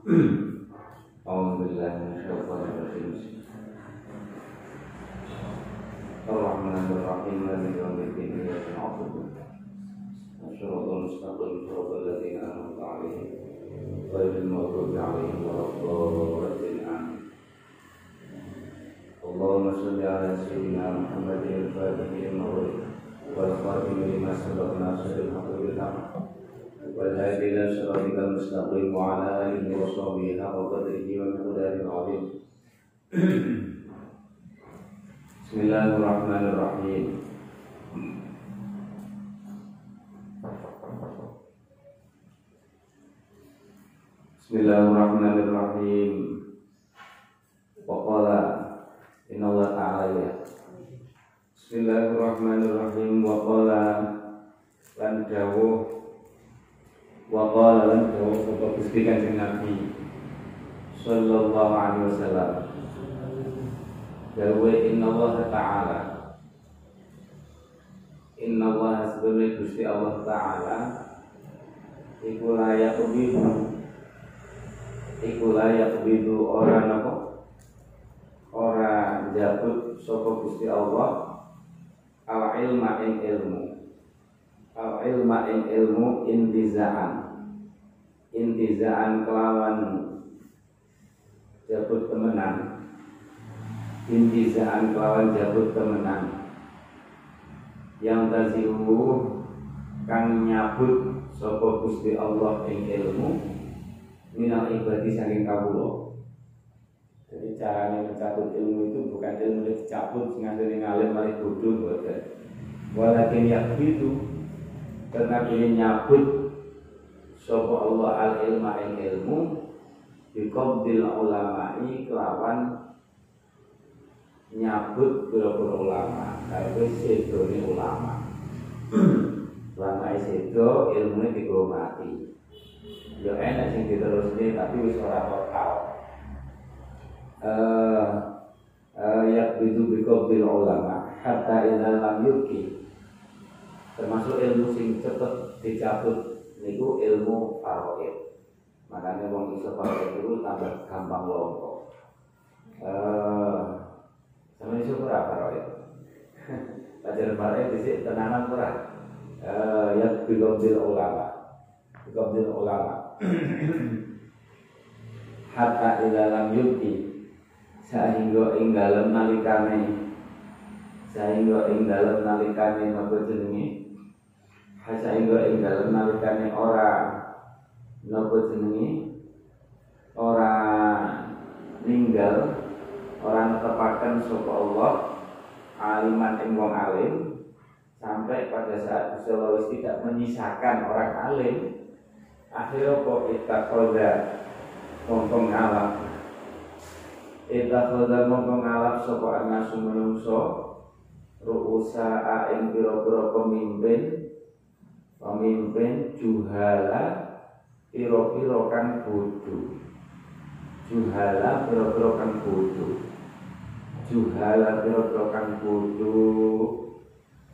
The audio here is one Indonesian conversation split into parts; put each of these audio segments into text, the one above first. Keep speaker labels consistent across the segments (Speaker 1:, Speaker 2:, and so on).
Speaker 1: أعوذ بالله من الشيطان الرجيم. الرحمن الرحيم. مالك يوم الدين. إياك نعبد. الصراط المستقيم. صراط الذين أنعمت عليهم. غير المغضوب عليهم ولا الضالين. آمين اللهم صل على سيدنا محمد الفاتح لما والخاتم لما سبق ناصر الحق. صراطك المستقيم وعلى آله وصحبه حق قدره ومقداره العظيم بسم الله الرحمن الرحيم بسم الله الرحمن الرحيم وقال إن الله تعالى بسم الله الرحمن الرحيم وقال lan dawuh wa qala lan dawuh sapa Gusti Kanjeng Nabi sallallahu alaihi wasallam. Dawuh inna Allah taala. Inna Allah sebenarnya Gusti Allah taala. Iku layak bidu iku layak bidu orang apa ora jabut sapa Gusti Allah. Al ilma ing ilmu. Al ilma ing ilmu intizaan intizaan kelawan jabut temenan. Intizaan kelawan jabut temenan. Yang tazihu kang nyabut sapa Gusti Allah ing ilmu minal ibadi saking kawula. Jadi caranya mencabut ilmu itu bukan ilmu yang dicabut ngasih ngalim malah bodoh bodoh walakin karena ini nyabut sapa Allah al ilma ing ilmu biqabdil ulama'i kelawan nyabut pira-pira ulama. Kaya sedone ulama. Ulama sedo ilmune dihormati ya enak sing diterusne tapi wis ora total. Eh uh, yakbidu biqabdil ulama hatta idza lam yuki termasuk ilmu sing cepet dicabut niku ilmu faraid makanya wong iso faraid itu tambah gampang lompo eh sama iso ora faraid pelajaran faraid dhisik tenanan ora? Eh ya biqabdil ulama. Biqabdil ulama. Hatta ila lam yuki sehingga ing dalem nalikane. Sehingga ing dalem nalikane napa jenenge sehingga ing dalem nalikane ora. Napa jenenge ora ninggal ora netepaken sapa Allah aliman ing wong alim sampai pada saat Gusti tidak menyisakan orang alim akhirnya kok ittakhadha mongkong ngalap ittakhadha mongkong ngalap sapa anasu menungso ru'usa ing pira-pira pemimpin pemimpin juhala pira-pira kang bodho. Juhala pira-pira kang bodho. Juhala pira-pira kang bodho.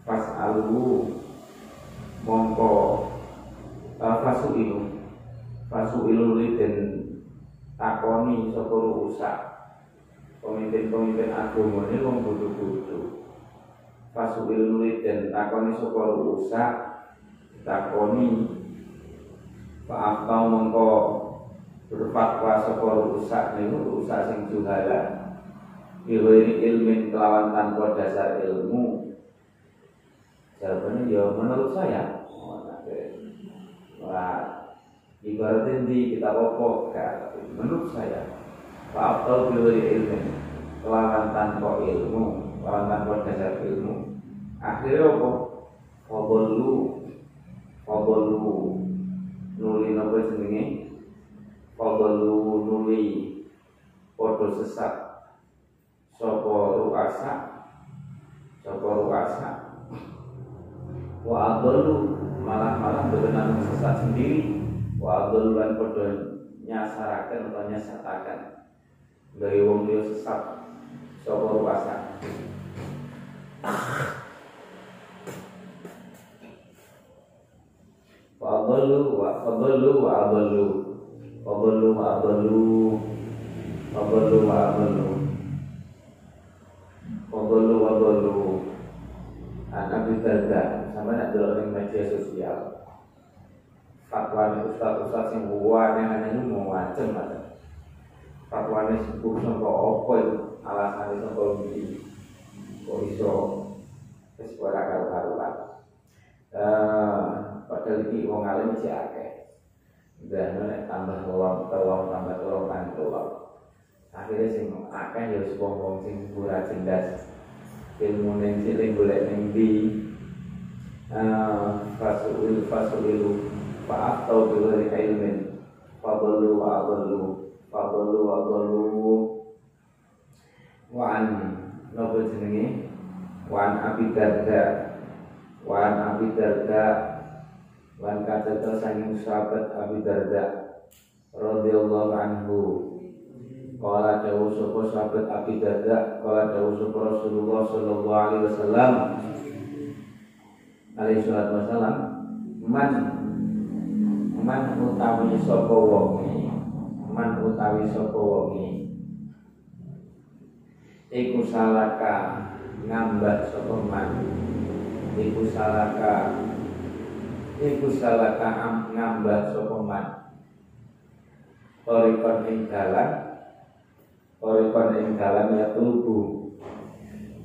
Speaker 1: Pas alu mongko uh, fasu ilu fasu ilu liden takoni sapa ru'usa pemimpin-pemimpin agama ini wong bodho-bodho. Fasu ilmu dan takoni sapa rusak takoni Pak Aftau mengko berfatwa sapa rusak niku rusak sing juhala. Ilmi ilmin kelawan tanpa dasar ilmu. Jawabannya ya menurut saya. Wah, ibaratnya di kita pokok menurut saya Pak Aftau bilwi ilmin kelawan tanpa ilmu kelawan tanpa dasar ilmu. Akhirnya apa? Fadlu Fadlu Nuli apa jenenge? Fadlu nuli Podo sesat Sopo ruasa? Sopo ruasa? Wa Malah-malah berenang sesat sendiri. Wa adlu lan podo Nyasarakan atau nyasatakan Dari wong dia sesat Sopo ruasa Fadlu wa fadlu wa adlu Wabelu wa abelu Wabelu wa abelu Wabelu wa abelu Anak Darda sama nak ning media sosial. Fatwa ustaz-ustaz sing wane ngene mau macem macam. Fatwane sepuh sangka apa itu? Alasane sangka ndi kok iso? Wis ora karo-karuan eh padahal iki wong alim iki akeh. Dan nek tambah tolong tolong tambah tolong kan tolong akhirnya sing akeh ya wong wong sing ora cerdas ilmu ning cilik golek ning ndi? Fasul fasul fa atau bi ghairi ilmin. Fadallu wa adallu. Fadallu wa adallu. Wa an nopo jenenge? Wa an abi darda. Wa an abi darda an kata sanging sahabat abi darda radhiyallahu anhu. Kala jauh sopo sahabat Abi Darda Kala jauh sopo Rasulullah Sallallahu alaihi wasallam Alaihi salatu wasallam Man Man utawi sopo wongi Man utawi sopo wongi Iku salaka Ngambah sopo man? Iku salaka Iku salaka ngambah sopo man? Torikon ing dalan. Orikon ing dalam ya tubuh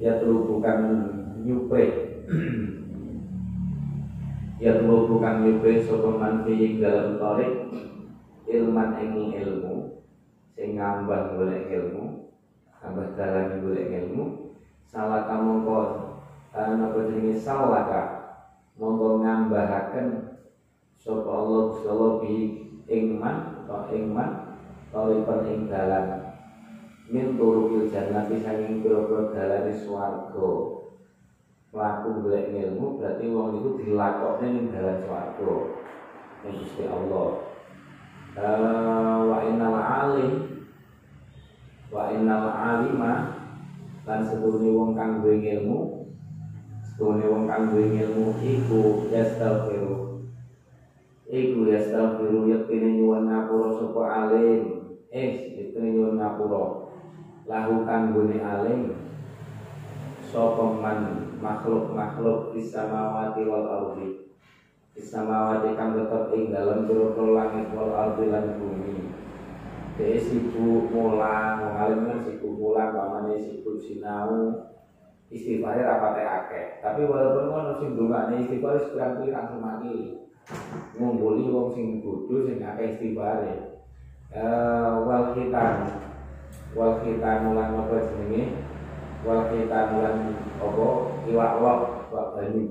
Speaker 1: Ya tubuh kan nyupre Ya tubuh kan nyupre Sopaman fi dalam torik. Ilman ing ilmu. Sing ngambah boleh ilmu. Ngambah dalam boleh ilmu. Salah kamu kok Apa jenis salah kak Mongko ngambahaken Sopa Allah Sopa bi Ingman ingman Torikon ing dalam min turukil jannati saking pira-pira dalane swarga. Mlaku golek ilmu berarti wong itu dilakokne ning dalan swarga ning Gusti Allah. Uh, wa innal alim wa innal alima lan sedune wong kang duwe ilmu sedune wong kang duwe ilmu iku yastaghfiru iku yastaghfiru yektine nyuwun ngapura sapa alim. Eh yektine nyuwun ngapura. Lahu kanggone alim sapa man? Makhluk-makhluk di samawati wal ardi. Di samawati kang tetep ing dalem pira langit wal ardi lan bumi. Dek sibuk mulang, wong alim kan sibuk mulang, pamane sibuk sinau, istighfar rapate akeh. Tapi walaupun ono sing ndongakne istighfar wis pirang-pirang semati. Ngumpuli wong sing bodho sing akeh istighfar. Eh wal khitan. Wal khitan lan apa jenenge? Wal khitan lan apa? Iwak wak iwak banyu.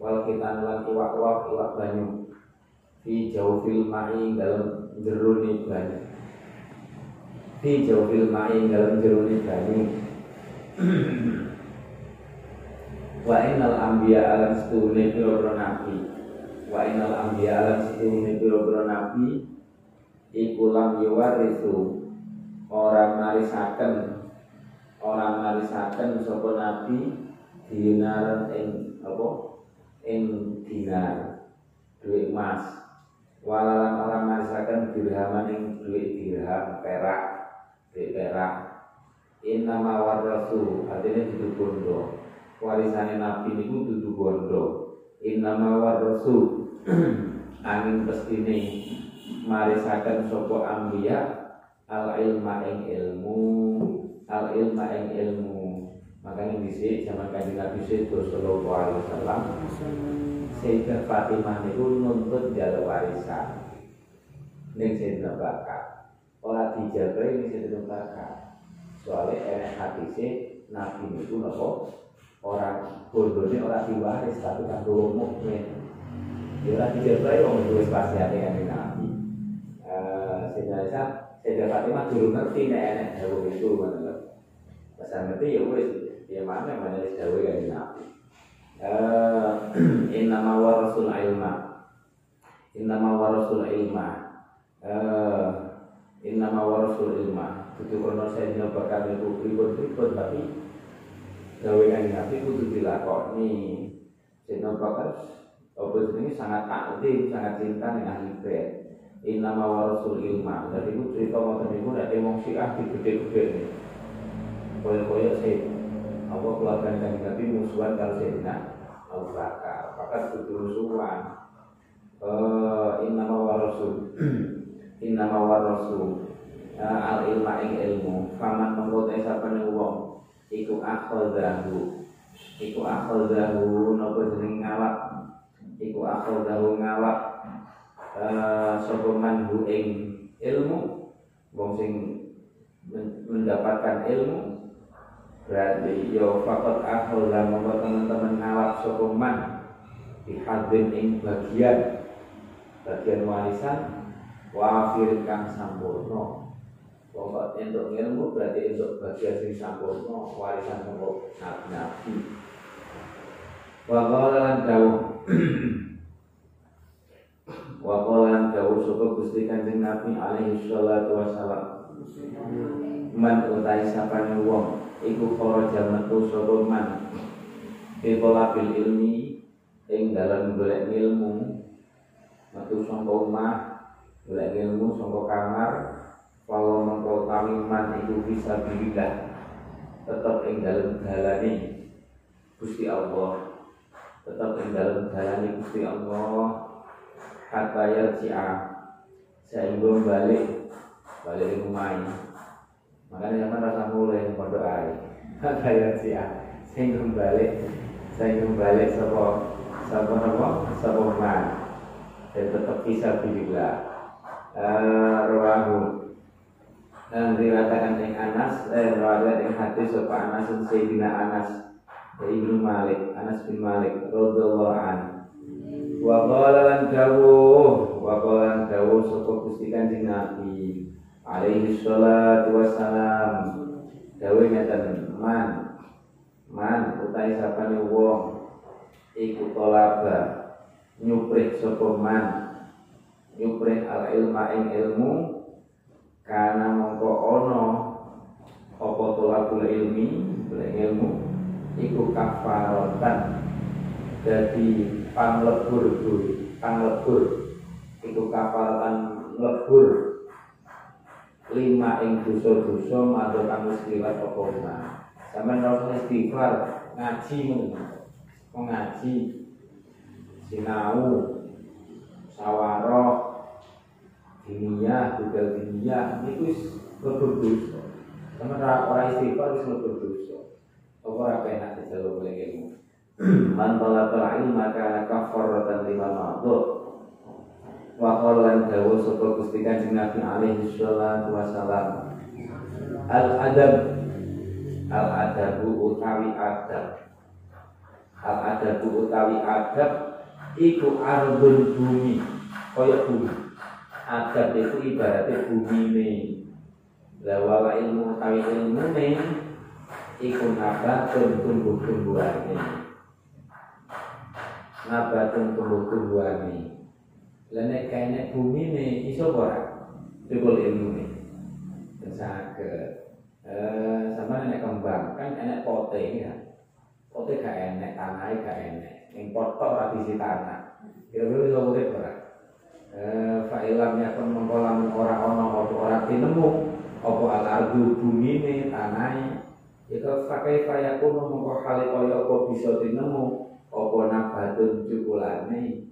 Speaker 1: Wal khitan lan iwak wak iwak banyu. Fi jawfil ma'i dalam jeruni banyu. Fi jawfil ma'i dalam jeruni banyu wa innal anbiya alam setune pira nabi. Wa innal anbiya alam setune pira nabi. Iku lam yuwarisu. Orang marisaken orang marisaken sapa nabi? Dinar ing apa? Ing dinar. Duit emas. Walalan orang marisaken dirhaman ing duit dirham perak. Duit perak. Innama warasu artinya dudu bondo warisane nabi niku dudu bondo Innama warasu angin pestine marisaken sapa ambiya al ilma ing ilmu al ilma ing ilmu. Makanya di zaman kajian Nabi Sallallahu Alaihi Wasallam. Sayyidah Fatimah itu nuntut jalur warisan. Neng Sayyidina Bakar. Orang dijaga ini Sayyidina Bakar. Soalnya enak hati sih Nabi itu nopo Orang bodohnya orang diwaris Tapi kan dulu mukmin. Ya orang dijaga orang itu pasti ada yang Nabi. Sayyidina Sayyidina Fatimah dulu ngerti nek enak jauh itu mana Pas ngerti ya wis ya mana mana jauh kan Nabi. Eh innama warasul ilma. Innama warasul ilma. Eh innama warasul ilma. Itu krono saya bakal itu ribut-ribut tapi gawe Nabi kudu dilakoni Sayyidina Bakar apa ini sangat takdim, sangat cinta dengan ahli bait Inama warasul ilma. Jadi itu cerita ngoten niku nek wong Syiah digede-gede nih. Koyo-koyo sih apa keluarga kanjeng Nabi musuhan kalau Sayyidina Abu Bakar. Bakar kudu musuhan. Eh innama warasul. innama warasul. al ilma ing ilmu. Faman mengkotai sapane wong iku akhadahu. Iku akhadahu napa jeneng ngawak. Iku akhadahu ngawak uh, manhu ing ilmu wong sing mendapatkan ilmu berarti yo fakot akhul mongko teman-teman ngawak sapa man ing bagian bagian warisan wafir kang sampurno pokok untuk ilmu berarti untuk bagian sing sampurno warisan wa qala dawuh. Wa qala dawuh sapa Gusti Kanjeng Nabi alaihi salatu wasalam man utai sapane wong iku kharaja metu sapa man? Bil ilmi ing dalam golek ilmu metu saka omah golek ilmu saka kamar kalau mengkau kami man iku bisa billah tetap ing dalam dalane Gusti Allah. Tetap ing dalam dalane Gusti Allah. Hatta yarji'a. Sehingga balik balik di rumah makanya zaman rasa mulai pondok air. Hatta yarji'a. Sehingga balik sehingga balik sapa sapa napa sapa man dan tetap bisa billah uh, rawahu. yang Anas eh riwayat yang hadis sapa Anas Sayyidina Anas dari Ibnu Malik Anas bin Malik radhiyallahu anhu. Wa qala lan dawuh wa qala lan sapa Gusti Kanjeng Nabi alaihi salatu wassalam. Dawuh ngeten man man utai sapane wong iku tolaba nyuprih sapa man nyuprih al ilma ing ilmu karena mongko ono apa tolabul ilmi? Ilmu. Iku kafaratan jadi panglebur panglebur itu kapal lebur. Lima ing dosa-dosa madha kang wis liwat ora. Sampeyan ora istighfar. Ngaji mengaji sinau. Sawaro dunia juga dunia itu lebur dosa sampeyan ora istighfar wis lebur dosa apa ora penak dijaluk oleh ilmu? Man talabal ilma kana kafaratan lima ma'dud wa qala dawu sapa Gusti Kanjeng Nabi alaihi salatu wasalam al adab al adabu utawi adab. Al adabu utawi adab iku ardul bumi kaya bumi. Adab itu ibaratnya bumi ini lawala ilmu utawi ilmu ini iku nabatun tumbuh-tumbuhan ini nabatun tumbuh-tumbuhane. Lah nek kene bumi ne iso ora? Tukul ilmu ne. Saged. Eh sama nek kembang kan enek pote ya. Pote gak enek, tanah gak enek. Ning pot tok ora tanah. Kira-kira iso urip ora? Eh fa'ilamnya pun mengkolam ora ono apa ora tinemu apa al-ardu bumi ne tanah itu pakai payakun mongko hale kaya apa bisa tinemu apa nabatun cukulane?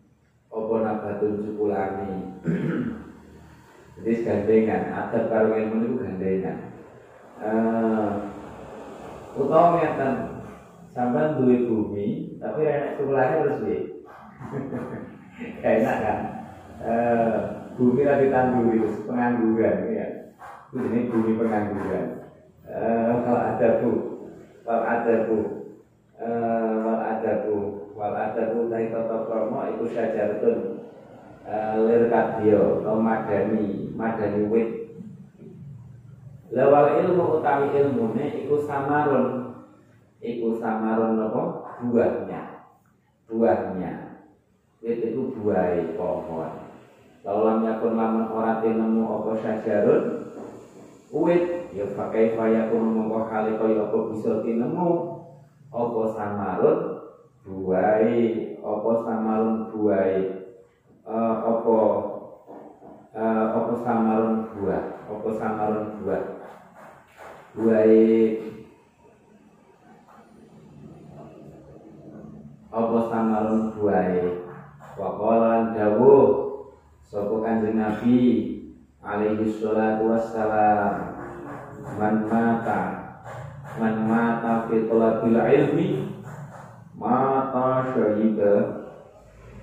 Speaker 1: Apa nabatun cukulane? Jadi gandengan ada karo ilmu itu gandengan. Uh, utawa ngeten sampai duwe bumi tapi enak cukulane terus piye? Enak kan? Uh, bumi lagi tanduri pengangguran ya ini bumi pengangguran uh, kalau ada bu kalau ada bu uh, wal adabu. Wal adabu dari tata krama iku syajaratun uh, lir kadya atau madani madani wit. Lawal ilmu utawi ilmune iku samarun. Iku samarun apa? Buahnya. Buahnya. Wit itu buah pohon. Laulam yakun lamun ora nemu apa syajarun wit ya pakai fayakun mongko kali kaya apa bisa tinemu apa samarun buai. Apa samarun buai? Uh, apa? Uh, apa samarun buah? Apa samarun buah? Buah apa samarun buah waqalan dawuh sapa kanjeng Nabi alaihi salatu wassalam. Man mata man mata fi talabil ilmi mata syahida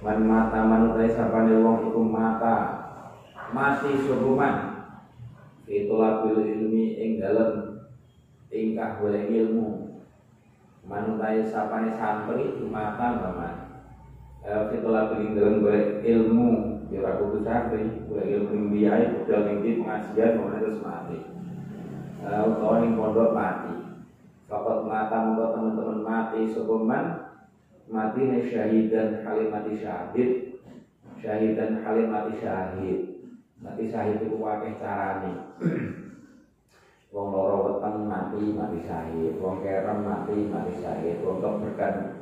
Speaker 1: man mata manutai sapane wong iku mata mati subuman fi talabil ilmi ing dalem ingkah golek ilmu. Manutai sapane santri mata baman fi talabil dalem golek ilmu ya ora kudu santri. Golek ilmu ing biaya budal ning pengajian terus mati. Utawa ning pondok mati. Fakat mata membuat teman-teman mati. Sokoman mati nih syahidan halim mati syahid. Syahidan halim mati syahid. Mati syahid itu wakil carane wong loro weteng mati mati syahid. Wong kerem mati mati syahid. Wong keberkan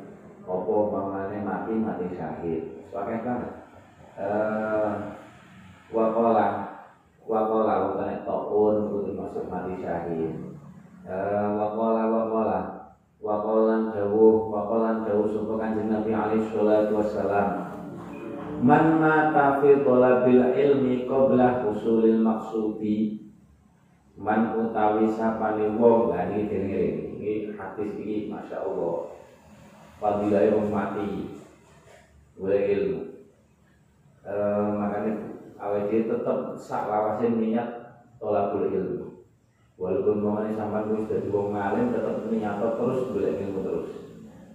Speaker 1: opo bangane mati mati syahid. Wakil banget wakola. Wakola bukan tokun itu masuk mati syahid. Wakola wakola. Wakolan jauh wakolan jauh sapa kanjeng Nabi alaihi salatu wassalam. Man mata fi talabil ilmi qabla husulil maksudi man utawi sapane wong lah iki dengerin iki hadis iki Masya Allah. Fadilah wong mati. Boleh ilmu uh, makanya awet tetap sak lawasin niat tolabul ilmu. Walaupun mengenai sampai gue sudah wong ngalim tetap nyata terus boleh ilmu terus.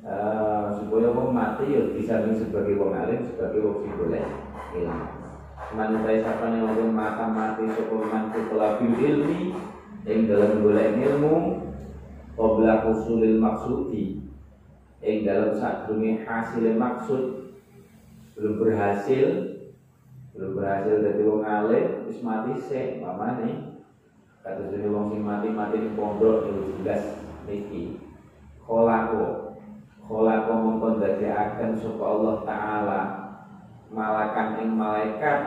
Speaker 1: Uh, supaya wong mati ya bisa sebagai wong alim sebagai wong sing boleh ilmu. Man saya sapa nih wong mata mati sapa man tulabil ilmi ing dalam boleh ilmu qabla usulil maksudi ing dalam sadurunge hasil maksud belum berhasil belum berhasil dari wong alim wis mati sik mamane. Kata jadi wong sing mati mati di pondok itu jelas niki. Kolako mengkon dari akan supaya Allah Taala. Malakan ing malaikat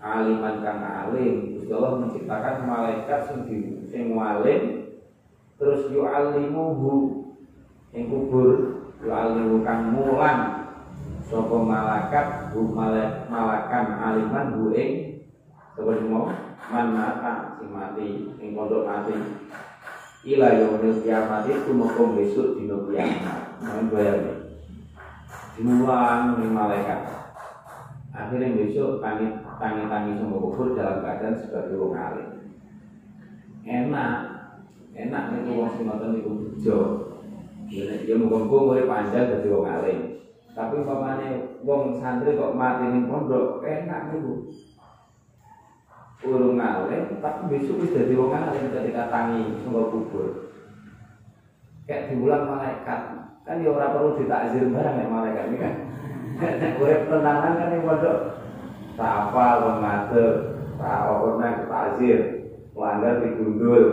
Speaker 1: aliman kang alim. Gusti Allah menciptakan malaikat sing sing alim terus yu'allimuhu. Ing kubur yu'allimu kang mulang sapa malaikat bu malakan aliman bu ing sapa mau? Man mata sing mati ing pondok mati. Ila yaumil kiamat itu mau besok dina kiamat. Main bayar dimulang ning malaikat. Akhirnya besok tangi tangi tangi semua kubur dalam keadaan sebagai wong alim. Enak. Enak nih wong sing ngoten niku bejo. Ya muga-muga mulai panjang dadi wong alim tapi umpamane wong santri kok mati ning pondok enak niku urung alim tapi besok wis dadi wong alim ketika tangi sangga kubur. Kayak diulang malaikat. Kan ya ora perlu ditakzir barang ya malaikat ini kan. Urip tenanan kan ning pondok. Tak apa wong ngadeg tak ora takzir melanggar digundul.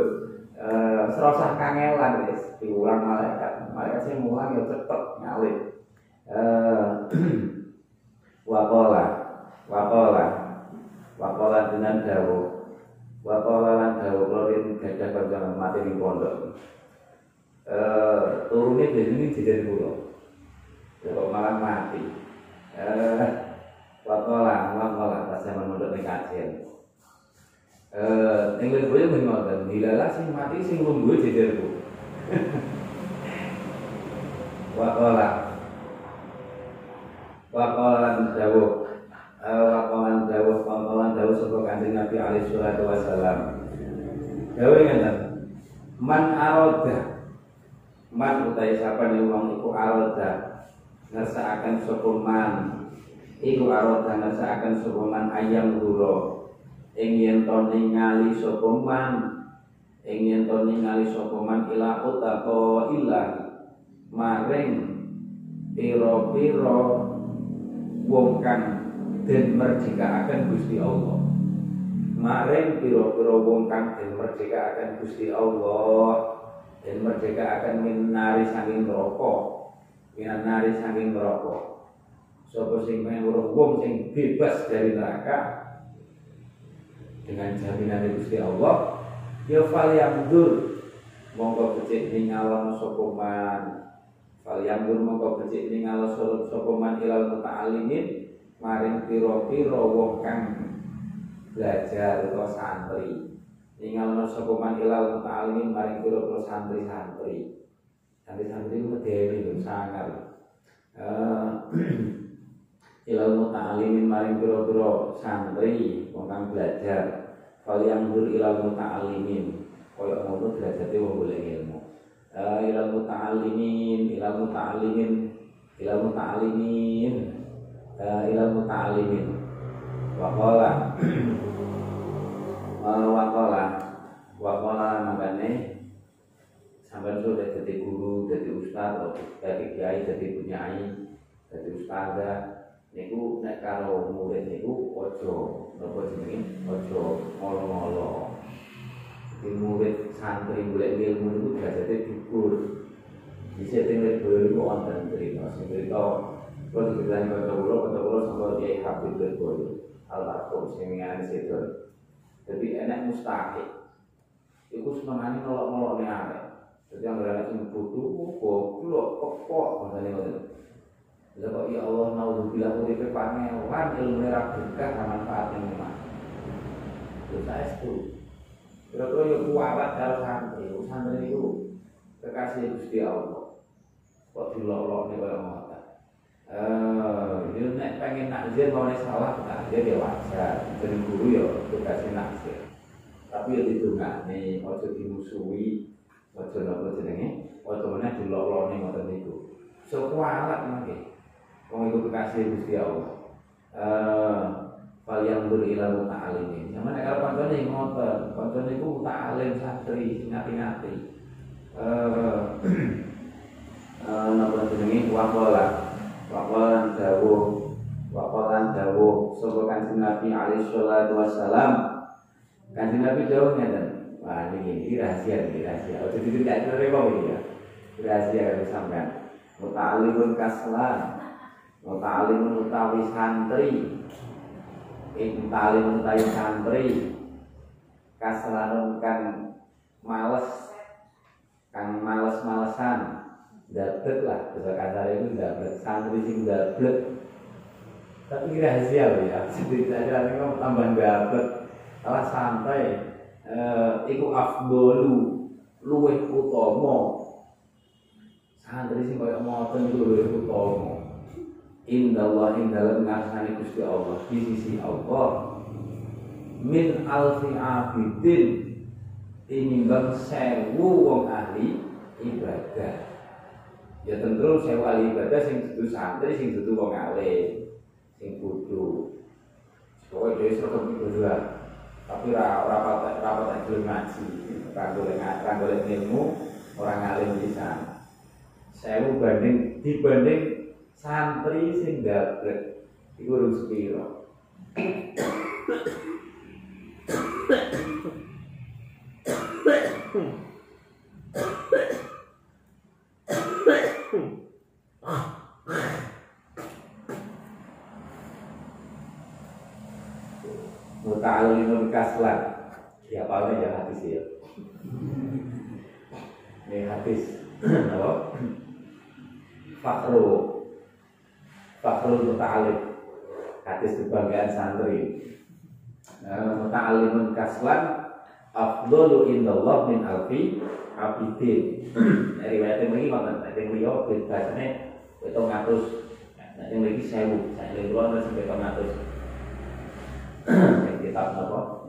Speaker 1: Eh serosah kangelan wis diulang malaikat. Malaikat sing mulang ya cepet ngalim eh wakola wakola wakola dengan dawu wakola lan dawu klorin gajah kancangan mati di pondok. Eh turunnya dari ini jajan pulau kalau malah mati. Eh wakola wakola pas zaman mondok ning kajian eh ning leboyo men ngoten dilala sing mati sing lungguh wakola wakola dawu wakalan dawuh wakalan dawuh sapa kanjeng Nabi alaihi salatu wasalam. Dawuh ngeten. Man aroda man utai sapa ne wong iku aroda ngersakaken sapa man iku aroda ngersakaken sapa man ayam duro ing yen to ningali sapa man? Ing yen to ningali sapa man? Ila utaqa illa maring piro-piro wong kang den merdekaaken Gusti Allah. Maring pira-pira wong kang den merdekaaken Gusti Allah, den merdekaaken minari saking neraka. Minari saking neraka. Sapa sing weruh wong sing bebas dari neraka? Dengan jaminan Gusti Allah ya fal yamdur monggo becik ningalon sapa man. Fal yamdur monggo becik ningalon sapa man ilal muta'allimin maring pira-pira wong kang belajar atau santri. Ningalon sapa man ilal muta'allimin maring pira-pira santri-santri itu medeni lho sangar. Uh, ilal muta'allimin maring pira-pira santri wong kang belajar. Fal yamdur ilal muta'allimin koyo ngono derajate wong golek ilmu. Uh, ilal muta'allimin ilal muta'allimin ilal muta'allimin uh, ilal muta'allimin wa qala uh, wa sampai sudah jadi guru, jadi atau jadi kiai, jadi punyai, jadi ustazah, niku nek karo murid niku ojo, nopo jenenge? Ojo ngolo-ngolo. Di murid santri boleh ilmu itu derajatnya dikur bisa tinggal dulu itu wonten cerita sing kalau dibilang kata kulo kata kulo sama dia habib betul almarhum sing ngene situ jadi enak mustahil itu semangatnya nolok nolok nih arek jadi yang berada sing butuh goblok pokok makanya ngoten Bila kok ya Allah bilang uripe pangeran ilmu ra berkah manfaatnya memang. Terus saya itu Kira-kira ya kuawat kalau santri, santri itu kekasih Gusti Allah. Kok dilolok nih kalau mau Eh, dia nek pengen nakzir mau salah nakzir ya wajar. Jadi guru ya kekasih nakzir. Tapi ya ditungak nih, ojo dimusuhi, ojo nopo jenenge, ojo mana dilolok nih ngoten niku. So kuawat mangke. Wong itu kekasih Gusti Allah. Eh, Fal yang berilah muta'alimin Yang mana kalau koncone ngotot Koncone itu muta'alim santri Ngati-ngati. Eh, eh, Napa jenengi Wakola. Wakola dawuh. Wakola dawuh. Sopo kanjeng Nabi alaihi salatu wassalam? Kanjeng Nabi jauh ngeten Wah ini, ini rahasia ini rahasia. Oh jadi tidak terima ini ya? Rahasia kalau sampai Muta'alimun kaslan. Muta'alimun utawi santri. Talim utawi santri. Kasalanun kang males kang males-malesan. Dablek lah bahasa kasar itu dablek. Santri sing dablek. Tapi rahasia loh ya. Jadi saya ini tambah dablek. Malah santai eh, iku afdolu luwih utama. Santri sing kaya ngoten iku luwih utama. Indah Allah ing dalam ngarsani Gusti Allah di sisi Allah. Min alfi abidin tinimbang sewu wong ahli ibadah. Ya tentu sewu ahli ibadah sing dudu santri sing dudu wong alim sing kudu. Pokoknya dia serta berdua tapi rapat rapat aja ngaji. Ranggolen ranggolen ilmu orang alim bisa sewu banding dibanding santri sing gablek iku urung sepiro Muta'alimun kaslan Ya apa ya hadis ya. Ini hadis Apa? Fakru. Fakhrul Muta'alim Hadis kebanggaan santri. Nah, Muta'alimun kaslan Afdolu indallah min alfi abidin. Riwayat yang lagi makan Yang beliau bahasanya Itu ngatus Yang lagi sewu. Yang lagi luar sampai itu kitab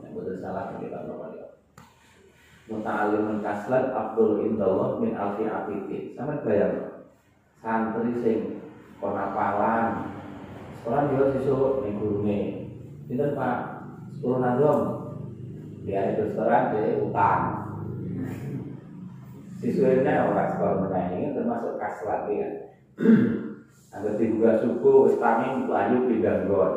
Speaker 1: Yang betul salah yang kitab apa Muta'alimun kaslan Afdolu indallah min alfi abidin Sama bayang Santri sing konapalan sekolah dia siswa ning gurune. Pinten Pak? Sepuluh nadom dia itu restoran dia utang siswanya orang sekolah menengah ini termasuk kaslat ya. Agar dibuka suku, istami layu pindah gon.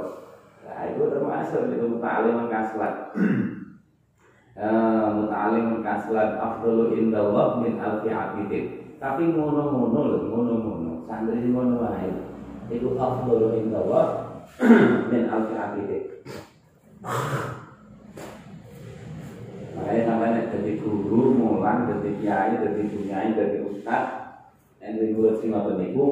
Speaker 1: Nah itu termasuk itu muta'alim kaslat. muta'alim kaslat afdalu indallah min alfi abidin. Tapi ngono-ngono lho, ngono-ngono. Santri ngono wae. Iku afdalu indallah min alfi abidin. Makanya sampai nek jadi guru, mulang, jadi kiai, jadi bunyai, jadi ustad, yang di guru sing ngoten niku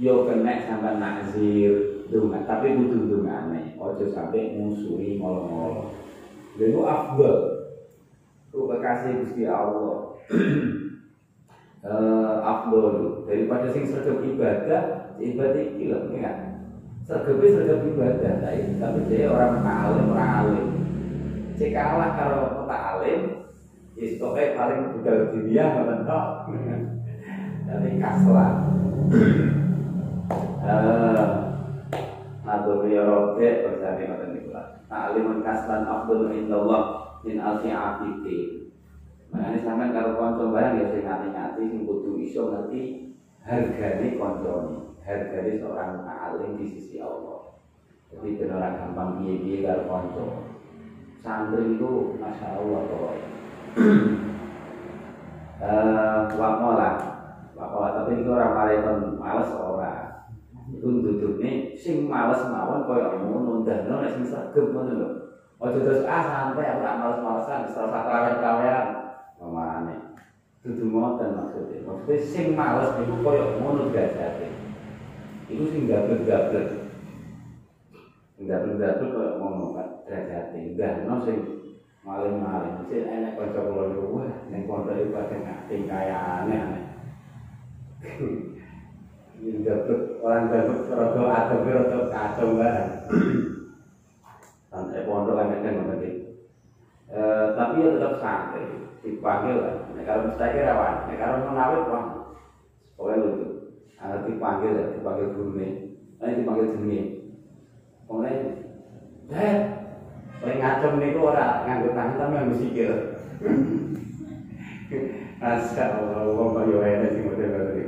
Speaker 1: yo kena sampai nazir dunga, tapi kudu dungane, ojo sampai musuhi molo-molo. Lalu afdal, itu kekasih Gusti Allah. uh, afdal daripada sing sergap ibadah, ibadah iki lho, ya. Sergap sergap ibadah, tapi dia orang alim, orang alim. Cek kalah kalau tak alim, ya paling budal dunia tok. Tapi kaslan. Eh, Nadur ya rote bersama ngoten niku lah. Ta'limun kaslan afdal indallah min alfi abidi. Makanya sampean kalau kanca barang ya sing ngati-ngati sing kudu iso ngerti hargane kancane, hargane seorang alim di sisi Allah. Jadi benar gampang piye-piye karo kanca santri itu masya Allah pokoknya uh, wakola wakola tapi itu orang Malayton males duduknya sing males mawon kaya ngono ndano nek sing sregep ngono lho. Aja terus ah santai ora males-malesan setelah kawean-kawean mamane dudu ngoten maksudnya. Maksudnya sing males itu kaya ngono gajate itu sing gablek-gablek tuh kalau ngomong kan derajat enggak, no sing maling-maling. Sing enak kanca kula niku wah ning kanca iku padha ngati kayane. Enggak tuh orang gabut rada atau rada kacau banget. Santai pondok kan kan ngoten Eh tapi ya tetap santai, dipanggil lah. Nek karo mustahil rawan, nek karo menawit wah. Lucu. Anak dipanggil ya, dipanggil guru nih. Nanti dipanggil jenenge. Mulai, eh, paling ngacem niku ora nganggo tangan tapi nganggo sikil. Masya Allah, wong kaya enak sing model iki.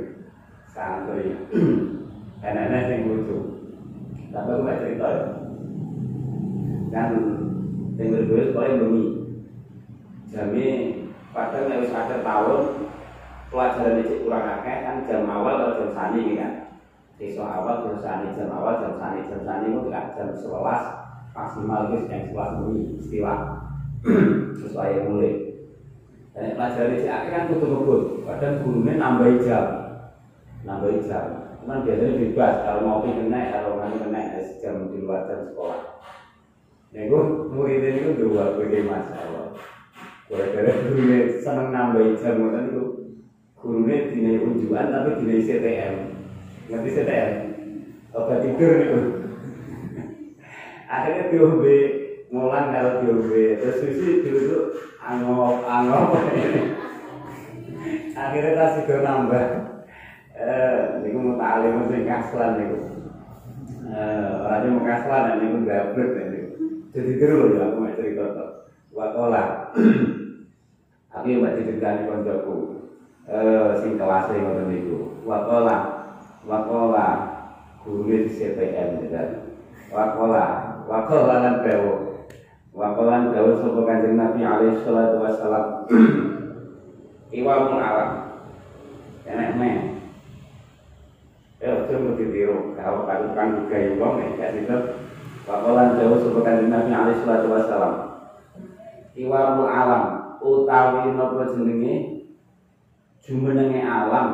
Speaker 1: Enak-enak sing lucu. Tapi aku gak cerita ya. Kan sing berbeda paling bumi. Jami padahal nek wis ada tahun pelajaran iki kurang akeh kan jam awal atau jam sani kan. Besok awal jam sani, jam awal jam sani, jam sani itu tidak jam sebelas maksimal itu jam sebelas bunyi istilah sesuai yang mulai. Dan pelajaran di akhir kan kutu ngebut, kadang gurunya nambah jam, nambah jam. Cuman biasanya bebas. Kalau mau kena, kalau nggak kena jam di luar jam sekolah. Ya gue muridnya itu dua gue masalah. Gara-gara gurunya seneng nambah jam, itu gurunya dinai unjuan tapi dinai CTM ngerti setel obat tidur itu. Akhirnya diombe mulang kalau diombe. Terus susi dulu tuh angop angop. Akhirnya tas itu nambah eh niku mau talim sing kaslan niku. Eh orangnya mau kaslan niku gabrek niku. Jadi terus ya aku mau cerita tuh wakola aku yang baca cerita koncoku. Eh sing kelasnya ngoten niku. Wakola wakola guru di CPM dan wakola wakola lan dawo wakola dawo sapa kanjeng Nabi alaihi salatu wassalam. Iwamul alam enak men Ya, itu mau ditiru. Kalau kan kan juga yang wong ya, kayak gitu. Wakolan jauh kanjeng Nabi alaihi salatu wassalam. Iwamul alam utawi napa jenenge jumenenge alam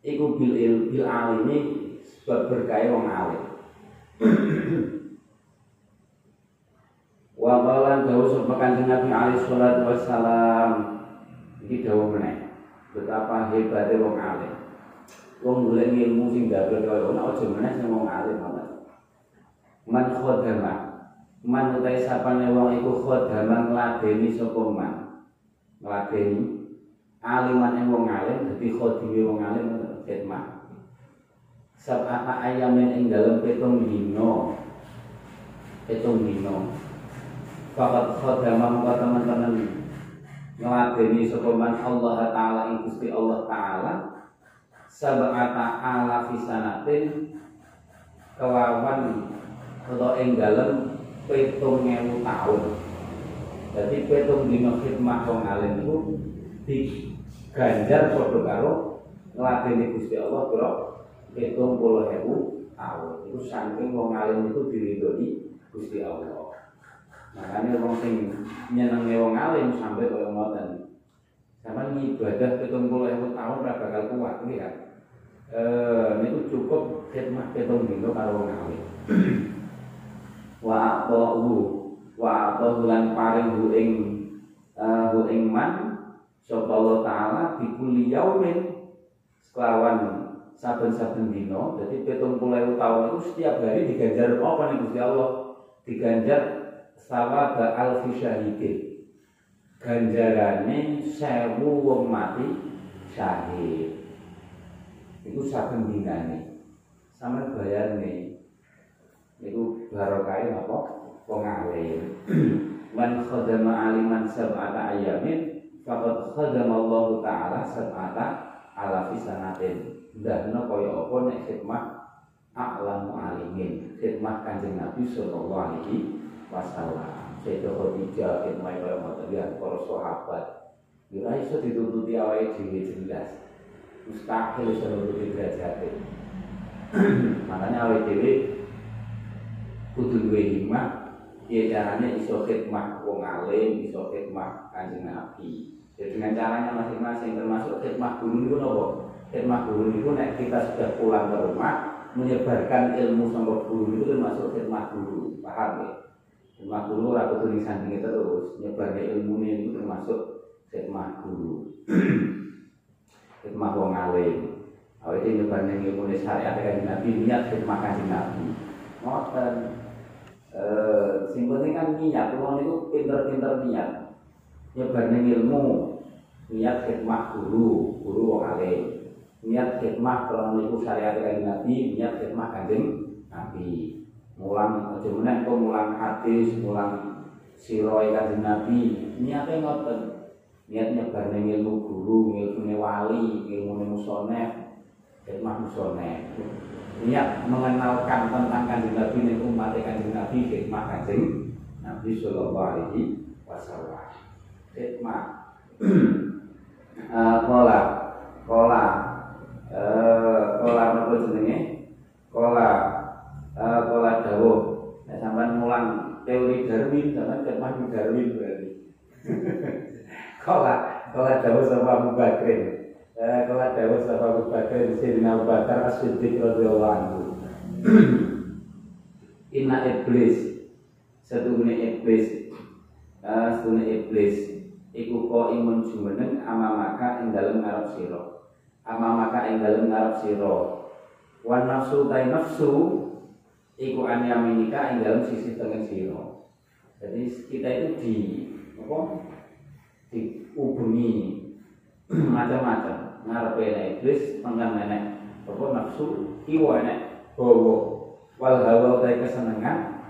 Speaker 1: iku bil il bil alimi sebab berkaya wong alim wa qalan dawuh sapa kanjeng Nabi alaihi salatu wassalam iki dawuh meneh betapa hebatnya wong alim wong golek ilmu sing gagal kaya ana aja meneh sing wong alim ana man khodama man utai sapane wong iku khodama ngladeni sapa man? Ngladeni aliman yang wong alim dadi khodime wong alim khidmah sab'ata ayamin ing dalem petung dino petung dino fakat khodama muka teman-teman ngeladeni sokoman Allah Ta'ala ing Allah Ta'ala sab'ata ala fisanatin kelawan atau ing dalem petung ngewu tahun jadi petung dino khidmah wong alim di ganjar padha karo ngladeni Gusti Allah kira 70.000 tahun. Itu saking wong alim itu diridhoni Gusti Allah. makanya wong sing nyenengi wong alim sampai kaya ngoten sama ibadah pitung puluh ewu tahun ora bakal kuat iki kan eh niku cukup khidmat pitung dino karo wong alim wa aqahu wa lan paring hu ing uh, hu ing man sapa Allah taala bikuli yaumin selawan saben-saben dino jadi pitung puluh tahun itu setiap hari diganjar apa nih Gusti Allah? Diganjar sawaba alfi syahidin ganjarane sewu wong mati syahid itu saben dinane. Sama bayar nih itu barokai apa wong alim. Man khadama aliman sab'ata ayamin faqad khadama Allah taala sab'ata ala fisanatin ndahno kaya apa nek khidmat a'lamu alimin? Khidmat kanjeng Nabi sallallahu alaihi wasallam Sayyidah Khadijah kaya ngoten ya para sahabat. Ya iso ditututi awake dhewe jelas. Mustahil iso nututi derajat makanya awake dhewe kudu duwe hikmah. Ya caranya iso khidmah wong alim iso khidmah kanjeng Nabi. Ya dengan caranya masing-masing termasuk khidmah guru itu nopo? Khidmah guru itu nek kita sudah pulang ke rumah menyebarkan ilmu sama guru itu termasuk khidmah guru. Paham ya khidmah guru ora kudu disandingi terus nyebarnya ilmu itu termasuk khidmah guru. Khidmah wong alim. Awake nyebarnya ilmu syariat kanjeng Nabi niat khidmah kanjeng Nabi. Ngoten. Eh sing penting kan niat wong itu pinter-pinter niat. Nyebarne ilmu niat khidmah guru guru wong alim. Niat khidmah kalau niku syariat kanjeng Nabi niat khidmah kanjeng Nabi mulang aja meneh kok mulang hadis mulang siroi kanjeng Nabi. Niatnya ngoten. Niat nyebarne ilmu guru ilmu wali ilmu musoneh. Khidmah musoneh. Niat mengenalkan tentang kanjeng Nabi dan umat kanjeng Nabi hikmah kanjeng Nabi Shallallahu Alaihi Wasallam. Hikmah. Kola. Kola. Kola apa jenenge? Kola kola dawuh. Nah sampean mulang teori Darwin sampean hikmah Darwin berarti. Kola kola dawuh sama Abu Bakrin kalau Dawud sama Abu Bakar Sayyidina Abu Bakar As-Siddiq radhiyallahu anhu. Inna iblis Setungguhnya iblis. Uh, Setungguhnya iblis. Iku ko imun jumeneng Amamaka ing dalem ngarep siro Amamaka ing dalem ngarep siro Wan nafsu tai nafsu Iku anyaminika ing dalem sisi tengah siro. Jadi kita itu di Apa? Dihubungi macam-macam. Ngarepe enek iblis mengkan enek apa nafsu kiwa enek hawa wal hawa utai kesenengan.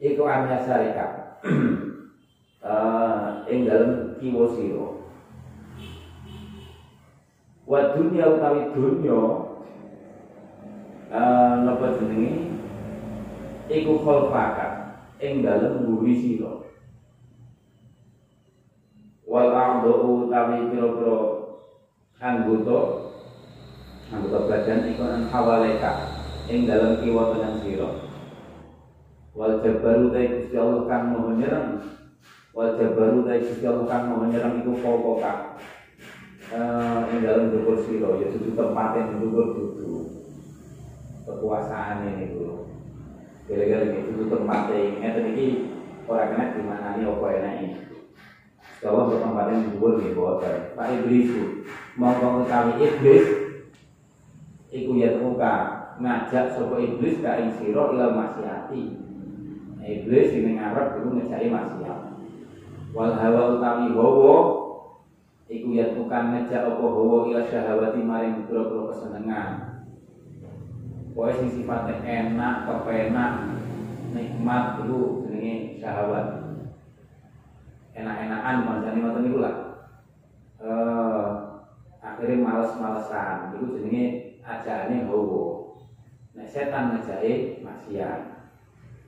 Speaker 1: Iku anya syarikat uh, ing dalem kiwa sira wa dunya utawi dunya napa jenenge? Iku khalfaka ing dalem mburi sira. Wal a'dhu utawi pira-pira anggota anggota badan iku an hawaleka ing dalem kiwa tenang sira. Wal jabaru ta Gusti Allah kang maha nyerang. Wal jabaru ta Gusti Allah kang maha nyerang iku pokoka eh ing dalem dhuwur sira ya dudu tempat dhuwur dudu kekuasaan ini dulu gara-gara ini dudu tempat yang ngeten iki ora kena dimanani apa enake bahwa bertempatan dhuwur nggih boten. Pak Iblis mongko utawi iblis iku ya muka ngajak sapa iblis ka ing sira ila maksiati. Iblis sing ngarep iku ngejaki maksiat. Wal hawa utawi hawa iku ya muka ngajak apa hawa ila syahawati maring pira-pira kesenengan. Pokoke sing sifatnya enak, kepenak, nikmat itu jenenge syahwat enak-enakan mancani ngoten niku lah. Eh akhirnya males-malesan iku jenenge ajaane hawa. Nek setan ngajake maksiat.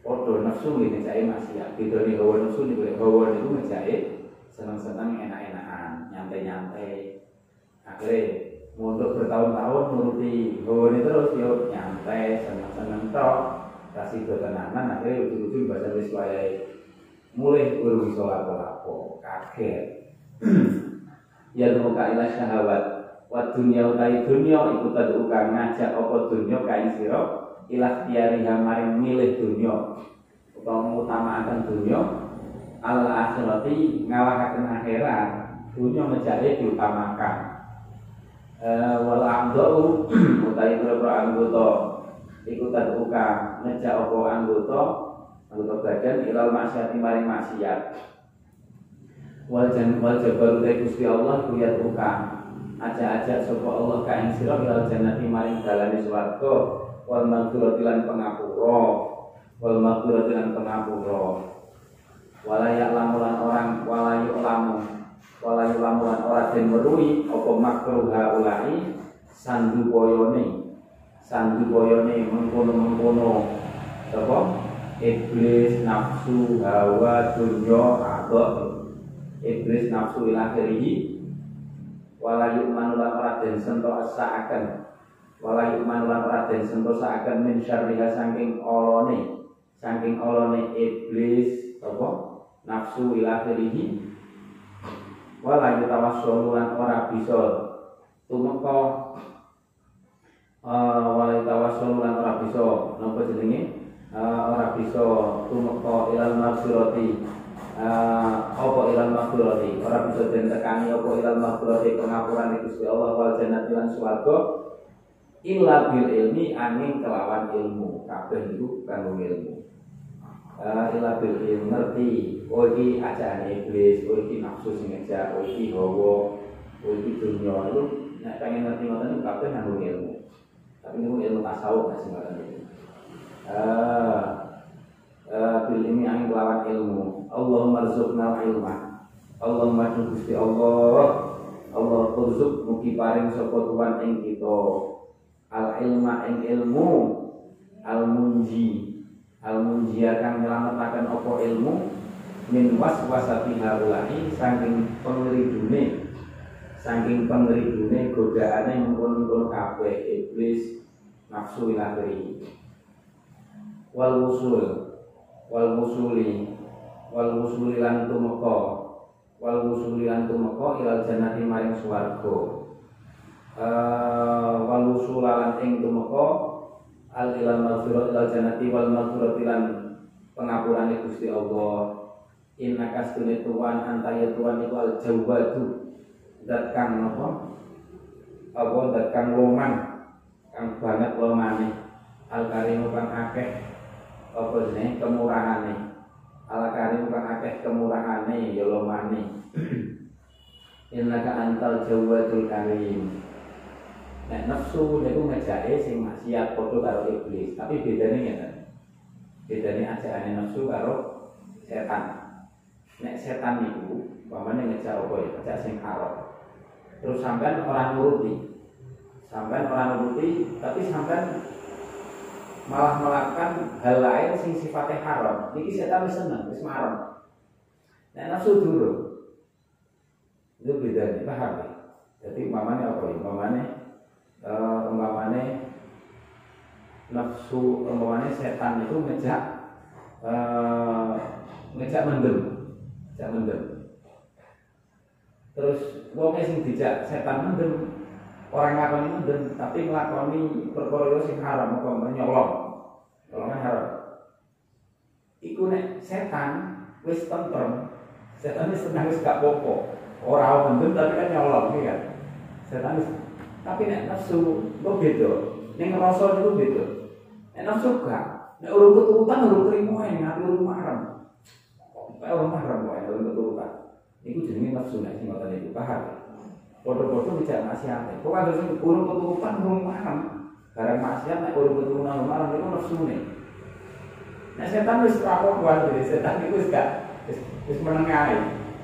Speaker 1: Padha nafsu nggih ngajake maksiat. Bedane hawa nafsu niku hawa niku ngajake seneng-seneng enak-enakan, nyantai-nyantai. Akhirnya untuk bertahun-tahun nuruti ini terus yo nyantai, seneng-seneng tok. kasih tenanan akhirnya ujung-ujung bahasa wis mulai urung iso lapo-lapo. Kaget. Ya nuka ila syahawat wa dunya utai dunya iku taduka ngajak apa dunya kain sira? Ilah tiariha maring milih dunya. Utawa ngutamakan dunya. Al akhirati ngalahaken akhirat dunya ngejake diutamakan wal amdu utai pira anggota. Iku taduka ngejak apa anggota? Anggota badan ilal maksiat maring maksiat. Wal jan wal jabaru Gusti Allah kuyat uka aja-aja sapa Allah ka ing ilal jannati maring dalane swarga. Wal maghfirati lan pangapura wal maghfirati lan pangapura wala ya'lamu lan orang wala yu'lamu wala yu'lamu lan ora den weruhi apa makruh haulai sandu boyone. Sandu boyone mengkono-mengkono apa? Iblis nafsu hawa dunya atau iblis nafsu ila akhirih. Wala yu'manu lan ora den sentuh saaken. Wala yu'manu lan ora den sentuh saaken min syarriha saking olone. Saking olone iblis apa? Nafsu ila akhirih wala yutawassulu lan ora bisa tumeka uh, wala yutawassulu lan ora bisa. Napa jenenge? Uh, ora bisa tumeka ilal maghfirati. Uh, apa ilal maghfirati? Ora bisa den tekani apa ilal maghfirati pengapuran Gusti Allah wal jannati lan swarga illa bil ilmi angin kelawan ilmu. Kabeh itu kanggo ilmu ila bil ngerti. Oh iki ajaran iblis oh iki nafsu sing ngejak oh iki hawa oh iki dunya itu nek pengen ngerti ngoten niku kabeh nganggo ilmu. Tapi niku ilmu tasawuf nek sing ngoten niku uh, uh, bil ilmi angin kelawan ilmu. Allahumma rzuqna ilma. Allahumma Gusti Allah. Allah turzuk mugi paring sapa tuan ing kita. Al ilma ing ilmu. Al munji al munjiakan menyelamatkan opo ilmu min was wasati haulai saking pengeridune saking pengeridune godaane mengkono-kono kabeh iblis nafsu ilahri wal wusul wal wusuli wal wusuli lan wal wusuli lan ilal jannati maring swarga. Uh, wal ing tumeka al ilal maghfirah ilal jannati wal maghfirah lan pengapuran Gusti Allah. Inna kastune tuan antaya tuan itu al jawadu dat kang apa? Dat kang loman kang banget lomane al karimu kang akeh apa jenenge? Kemurahane al karimu kang akeh kemurahane ya lomane innaka antal jawadul karim Nek nafsu niku ngejake sing maksiat padha karo iblis, tapi bedane ngeten. Bedane ajakane nafsu karo setan. Nek setan niku umpamane ngejak apa ya, ngejak sing haram. Terus sampean orang nuruti. Sampean orang nuruti, tapi sampean malah melakukan hal lain sing sifatnya haram. Niki setan wis seneng, wis marem. Nek nafsu dulu. Itu bedanya, paham ya? Jadi umpamane apa ya? Umpamane uh, umpamane nafsu umpamane setan itu ngejak uh, ngejak mendem ngejak mendem. Terus wong sing dijak setan mendem orang ngakoni mendem tapi nglakoni perkara sing haram apa nyolong. Nyolong haram. Iku nek setan wis tentrem setan wis tenang wis gak popo ora mendem tapi kan nyolong kan? Setan wis tapi nek nafsu kok beda. Ning rasa niku beda. Nek nafsu gak, nek urung keturutan urung trimo ae ngati urung mahram. Kayak urung mahram wae urung keturutan. Iku jenenge nafsu nek sing ngoten iku paham. Padha-padha bijak maksiat. Kok ada sing urung keturutan urung mahram. Barang maksiat nek urung keturutan urung mahram iku nafsune. Nek setan wis ora kuat dhewe, setan iku wis gak wis meneng ae.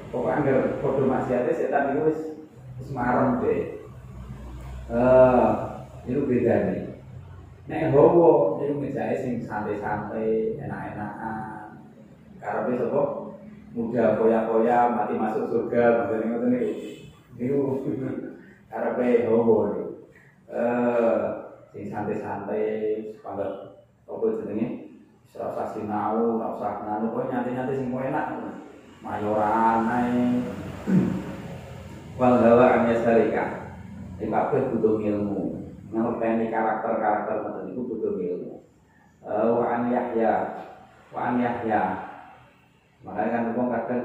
Speaker 1: Pokoke anggere padha maksiate setan iku wis wis marem dhewe. Eh, itu beda nih. Nek hawa niku ngejake sing santai-santai, enak-enakan. Karepe sapa? Muda koya-koya mati masuk surga, maksudnya ngoten niku. Niku karepe hawa niku. Eh, sing santai-santai, sepangat apa jenenge? Usah sinau, ora usah nganu kowe nyanti-nyanti sing enak. Mayoran ae. Wal hawa an. Iki kabeh butuh ilmu. Ngerteni karakter-karakter ngoten niku butuh ilmu. Uh, wa an Yahya. Wa an Yahya. Makanya kan wong kadang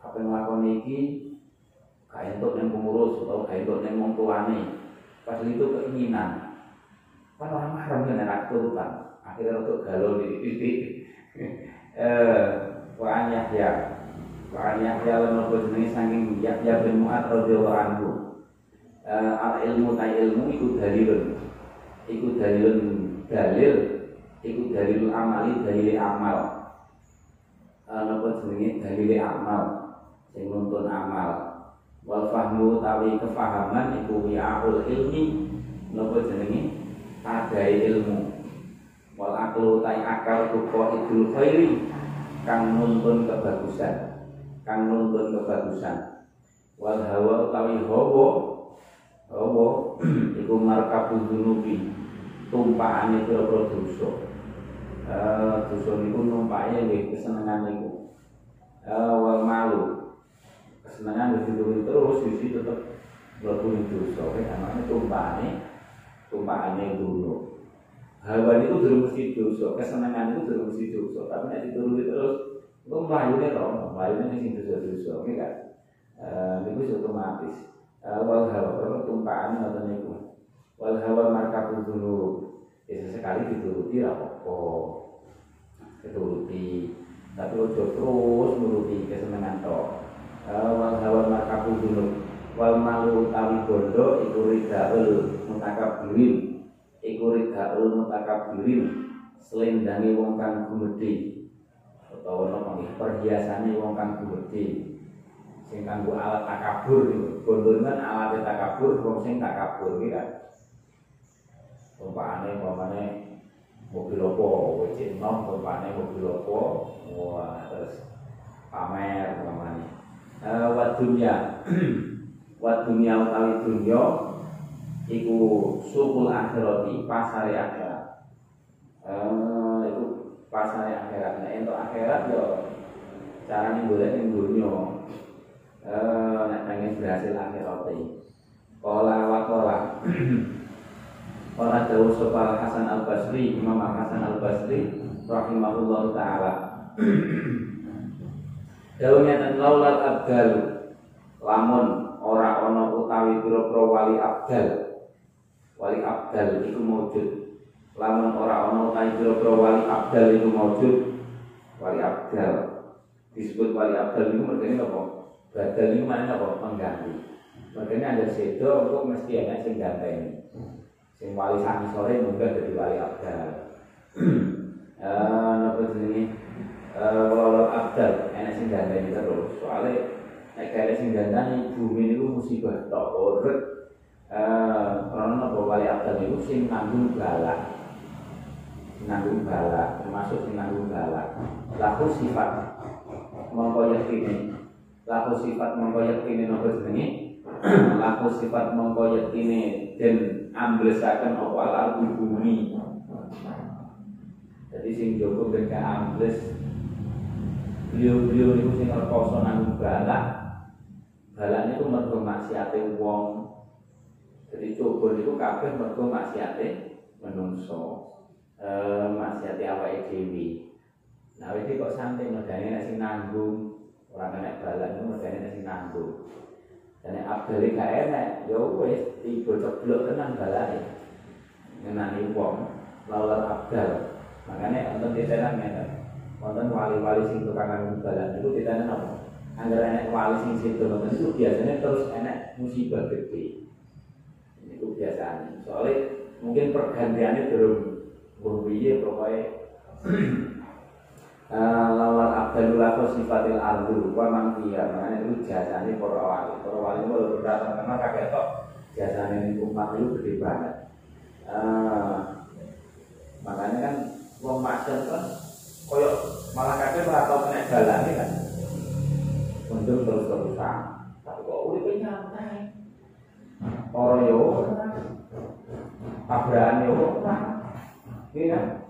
Speaker 1: apa nglakoni iki gak entuk ning pengurus atau gak entuk ning wong tuane. Itu keinginan. Kan orang marah kan enak turutan akhirnya untuk galau di titik eh wa Yahya wa Yahya lan saking Yahya bin Mu'ad radhiyallahu anhu eh al ilmu ta ilmu iku dalilun. Iku dalilun dalil iku dalilul amali dalil amal. Eh nopo jenenge dalil amal sing nuntun amal. Wal fahmu tawi kefahaman iku wi'aul ilmi nopo jenenge? Adai ilmu. Wal aklu tai akal ruko idul khairi kang nuntun kebagusan. Kang nuntun kebagusan. Wal hawa utawi hawa hawa iku markabu dunubi. Tumpakane pira-pira dosa. Eh dosa niku numpake nggih kesenengan niku. Eh wal malu. Kesenengan wis terus sisi tetep mlebu dosa. Kan tumpakane tumpakane dulu hawa itu belum mesti dosa, kesenangan itu belum mesti dosa, tapi nek dituruti terus itu melayune to, melayune sing dosa-dosa, oke kan? Eh niku otomatis. Wal hawa kalau tumpahan ngoten niku. Wal hawa markabul dzunub. Ya sekali dituruti ra apa Dituruti. Tapi ojo terus nuruti kesenangan to. Wal hawa markabul dzunub. Wal malu utawi bondo iku ridaul mutakabbirin iku ridaul mutakabirin selendangi wong kang gumedhe utawa napa perhiasane wong kang gumedhe sing kanggo alat takabur niku. Bondo kan alat takabur wong sing takabur iki kan. Umpamane umpamane mobil opo wc nom umpamane mobil opo wah terus pamer umpamane. Uh, wa dunya wa dunya utawi dunya iku sukul akhirati pasar akhirat. Eh iku pasar akhirat. Nah untuk akhirat yo carane golek ning dunya eh nek pengen berhasil akhirat iki Kola wa kola Kola jauh sopal Hasan al Basri Imam Hasan al Basri Rahimahullah Ta'ala. Daunnya dan laulat abdal. Lamun ora ono utawi pira-pira wali abdal. Wali abdal itu maujud lamun ora ono ta pira wali abdal itu maujud wali abdal. Disebut wali abdal itu mergane apa badal itu mana apa? Pengganti. Mergane ada sedo kok mesti ana sing ganteng. Sing wali sami sore munggah jadi wali abdal. Eh napa jenenge? Eh wali abdal ana sing ganteng terus. Soalnya nek kare sing ganteng bumi niku musibah tok urut. Karena nopo wali abdal itu sing nanggung balak nanggung balak termasuk sing nanggung balak laku sifat mongko yakini laku sifat mongko yakini nopo jenenge? Laku sifat mongko yakini dan amblesaken apa alat bumi. Jadi sing Joko ben ambles beliau-beliau itu sing rekoso nanggung balak. Balaknya itu mergo maksiate wong. Jadi coba itu kabeh mergo maksiate menungso. Eh maksiate awake dhewe. Nah iki kok santai medane nek sing nanggung, ora kena balan itu nek sing nanggung. Dan nek abdal gak enak, ya wis tiba ceblok tenan balane. Ngenani wong lawan abdal. Makanya untuk ditenan ngeten. Wonten wali-wali sing tukang nanggung balan itu ditenan apa? Angger enek wali sing situ itu biasanya terus enek musibah gede itu biasanya soalnya mungkin pergantiannya belum berbiye pokoknya lawan abdul lafaz sifatil ardu wa mangkiya makanya itu jasanya para wali. Para wali itu datang karena kakek tok jasanya ini umat itu gede banget. Uh, makanya kan wong maksud kan koyo malah kakek ora tau kena balane kan. Untuk terus-terusan. Tapi kok udah nyantai. Ora yo tabrakan yo Iya. kan?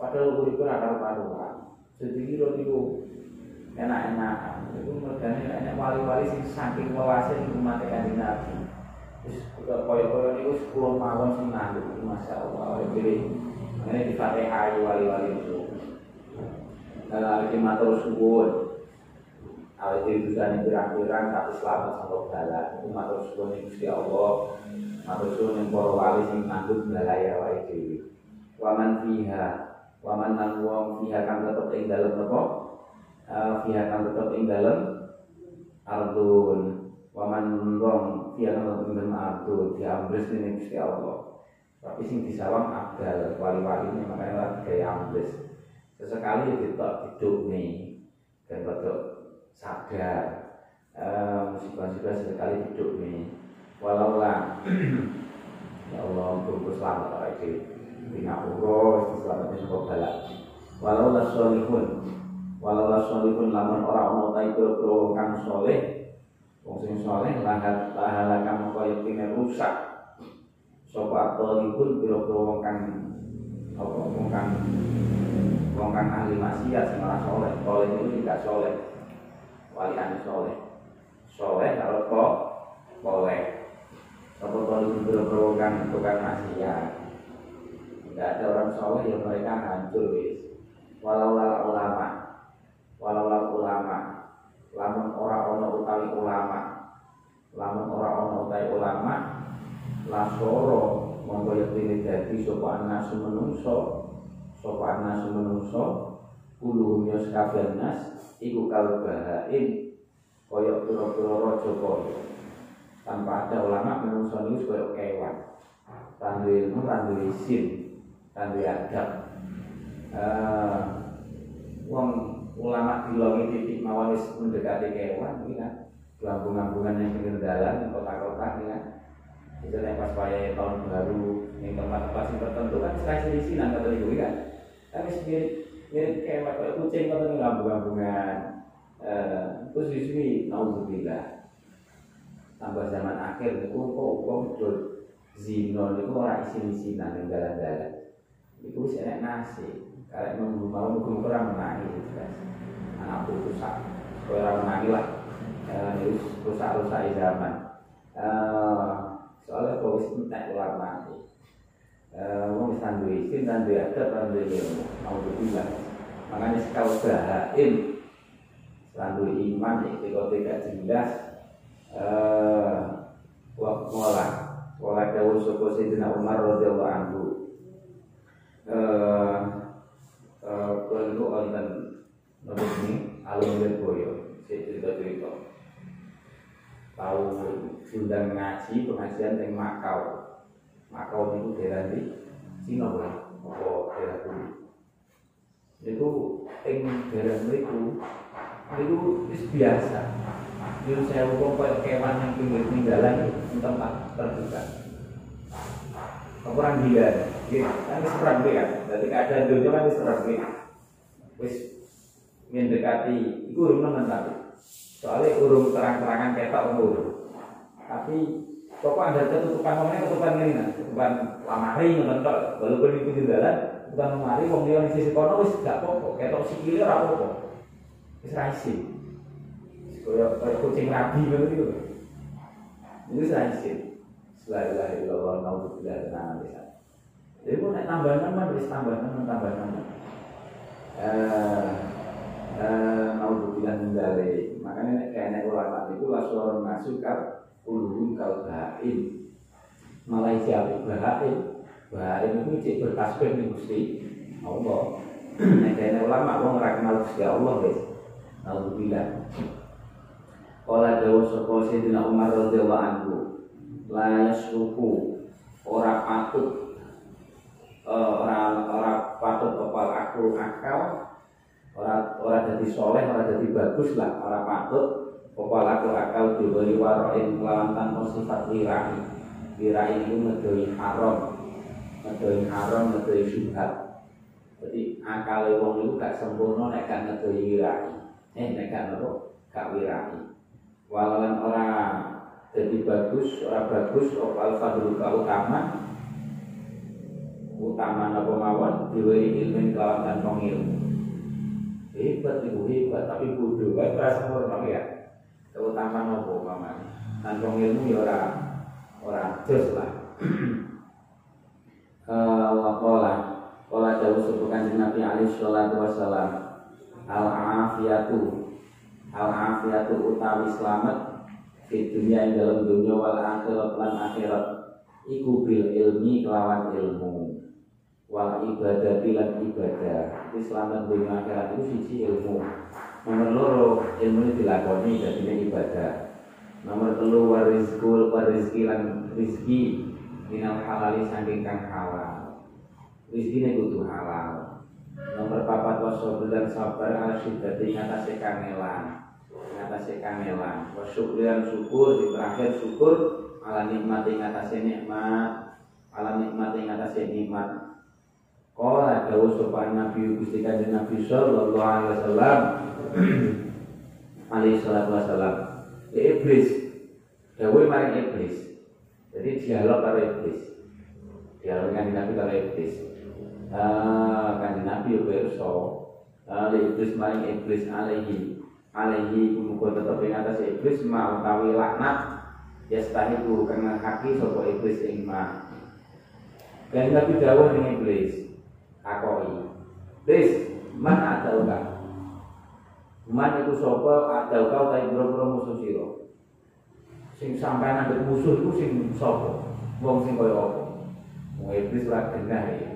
Speaker 1: Padahal urip ora karo-karuan. Jadi kira niku enak-enakan. Iku mergane enak wali-wali sing saking welase niku mate kanjeng Nabi. Wis kaya-kaya niku 10 mawon sing ngandung masyaallah. Jadi ini di Fatihah wali-wali itu. Dan lagi matur suwun. Awal itu bisa pirang-pirang tapi selamat sampai bala. Itu matur suwun yang Gusti Allah. Matur suwun yang para wali sing ngandung balaya wae dhewe. Waman fiha, waman nang wong fiha kang tetep ing dalem napa? Uh, fiha kang tetep ing dalem ardun. Waman wong fiha kang tetep ing dalem ardun. Gusti Allah. Tapi sing disawang abdal wali-wali ini makanya gaya ambles. Sesekali ditok hidup nih dan betul sadar musibah-musibah sekali hidup walau lah ya Allah tunggu selamat lagi di ngapura selamatnya sebuah balak. Walau lah solihun walau lah solihun lamun orang ono tai bro kang soleh wong sing lahat pahala kang kaya kene rusak. Sapa atolihun biro-biro wong kang apa wong kang wong kang ahli maksiat sing ora soleh soleh itu tidak soleh. Walian soleh. Soleh kalau kok boleh Apa kalau berprogram bukan maksiat Tidak ada orang soleh yang mereka hancur wis Walau ulama. Walau ulama. Lamun orang ono utawi ulama. Lamun orang ono utawi ulama Lasoro Monggo ini jadi sopan nasu menungso Sopan nasu menungso Uluhum yos nas iku kal bahain koyok pura-pura raja kaya. Tanpa ada ulama menungso niku koyok kewan. Tandu ilmu tandu isin tandu adab uh, wong ulama dilongi titik mawon mendekati kewan iki kan lambung-lambungan yang pinggir dalan kota-kota ini kan itu nek pas wayah tahun baru yang tempat-tempat yang tertentu kan sekali sini nang kata ibu kan tapi mirip mirip kayak kayak kucing kalau nih gabung-gabungan eh, terus di sini naudzubillah tambah zaman akhir itu kok kok betul zino itu orang isin isinan yang itu sih enak nasi kalau memang mau mungkin kurang menangi itu kan anak rusak orang menangi lah itu rusak-rusak zaman soalnya kau wis entek ulama wong wis tandu isin tandu adab tandu ilmu alhamdulillah makanya sekal bahaim tandu iman itu tidak jelas eh wa mola dawuh sapa Sayyidina Umar radhiyallahu anhu eh eh kulo wonten nopo ini alun boyo cerita-cerita. Tahu diundang ngaji pengajian yang Makau. Makau itu daerah di Cina boleh apa daerah bumi itu ing daerah itu itu biasa. Itu saya hukum kewan yang pinggir tinggalan di tempat terbuka. Orang kan serang kan? Jadi keadaan dunia kan serang wis mendekati itu urung tapi. Soalnya urung terang-terangan ketok umur tapi Pokok ada ketutupan ngomongnya ketutupan ini nah, ketutupan lamari nonton walaupun itu jalan, ketutupan lamari, wong dia di sisi kono wis gak pokok, ketok sikile ora pokok, wis kaya kaya kucing rabi begitu, itu raisi. Selain illallah naudzubillah bisa. Jadi pun naik tambah nama, wis tambah nama, tambah nama. Eh, eh, naudzubillah min Makanya kayak ulama itu suara masuk uluhum kal bahaim Malaysia bahaim. Bahaim itu cek bertasbih nih Gusti Allah. Nek dene ulama wong ora kenal Gusti Allah wis. Alhamdulillah Kala dawa sapa Sayyidina Umar radhiyallahu anhu la yasruku. Ora patut ora ora patut apa aku akal. Ora ora jadi soleh ora jadi bagus lah ora patut Pokoknya aku akal diberi waroin melawan tanpa sifat wirai. Wirai itu ngedoi haram. Ngedoi haram, ngedoi syubhat. Jadi akal wong itu gak sempurna nek gak ngedoi Eh nek gak nopo gak wirai. Walaupun orang jadi bagus, orang bagus, opal fadul utama utama napa mawon? Diwehi ilmu kelawan tanpa ilmu. Hebat ibu hebat. Tapi bodoh wae rasa hormat ya. Keutamaan apa mamane tanpa ilmu ya ora ora jos lah waqala qala dawuh sapa kanjeng Nabi alaihi salatu wasalam al afiyatu al afiyatu utawi selamat di dunia yang dalam dunia wal akhirat lan akhirat. Iku bil ilmi kelawan ilmu wal ibadah bilan ibadah. Itu selamat dunia akhirat. Itu sisi ilmu. Nomor loro ilmu dilakoni jadi ibadah. Nomor telu warizkul warizki lan rizki minal halali saking kang halal. Rizki kudu halal. Nomor papat wasobul dan sabar ala syuddati ngatasi kangelan ngatasi kangelan wasyukrian syukur di terakhir syukur ala nikmati ngatasi nikmat. Ala nikmati ngatasi nikmat Kala dawu sopan Nabi Gusti Kanjeng Nabi sallallahu alaihi wasallam. Alaihi salatu wasallam ya iblis. Dawu maring iblis. Jadi dialog karo iblis. Dialog kanjeng Nabi karo iblis. Ah kanjeng Nabi yo pirsa iblis maring iblis alaihi. Alaihi muga tetep ing atas iblis ma utawi laknat. Yastahiku kang haki sapa iblis ing ma. Kanjeng Nabi dawuh ning iblis takoi Iblis man ada uga Man itu sapa? Ada uga utawi boro-boro musuh sira? Sing sampean ambek musuh iku sing sapa? Wong sing kaya apa? Wong iblis ora genah ya.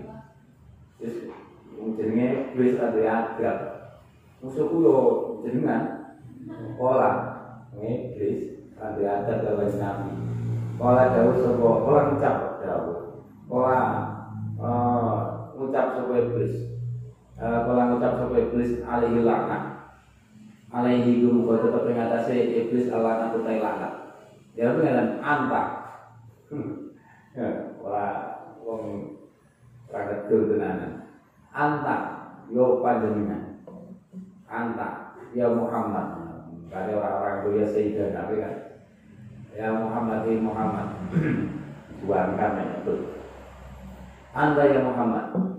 Speaker 1: Wong jenenge iblis ada adab. Musuhku yo jenengan pola. Iblis ada adab dalam nabi. Pola dawuh sapa? Pola ngucap dawuh. Pola uh, ngucap sapa iblis uh, pola ngucap sapa iblis alaihi laknat alaihi gum kau tetap ing atase iblis alana utai laknat Ya pengen anta. Ya, ora wong ora gedul tenanan. Anta yo panjenengan. Anta ya Muhammad. Kare orang-orang itu ya Sayyidah Nabi kan. Ya Muhammad ya Muhammad. Buangkan ya itu. Anda ya Muhammad.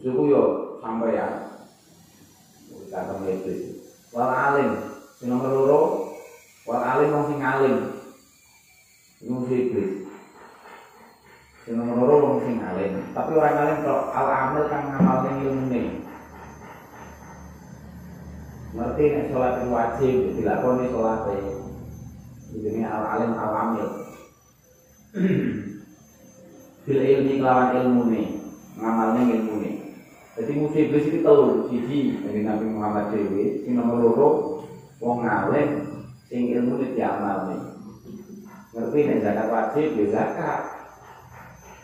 Speaker 1: Suku yo sampai ya. Kata iblis. Wal alim, sing nomor loro, wal alim wong sing alim. Iblis. Sing nomor loro wong sing alim, tapi orang alim kok al amil kang ngamalne ilmune. Ngerti nek salat wajib dilakoni salate. Jenenge al alim al amil. Bil ilmi kelawan ilmune, ngamalne ilmune. Jadi musuh iblis itu telu, siji dari Nabi Muhammad Dewi, sing nomor loro wong alim sing ilmune diamalne ngerti nek zakat wajib ya zakat.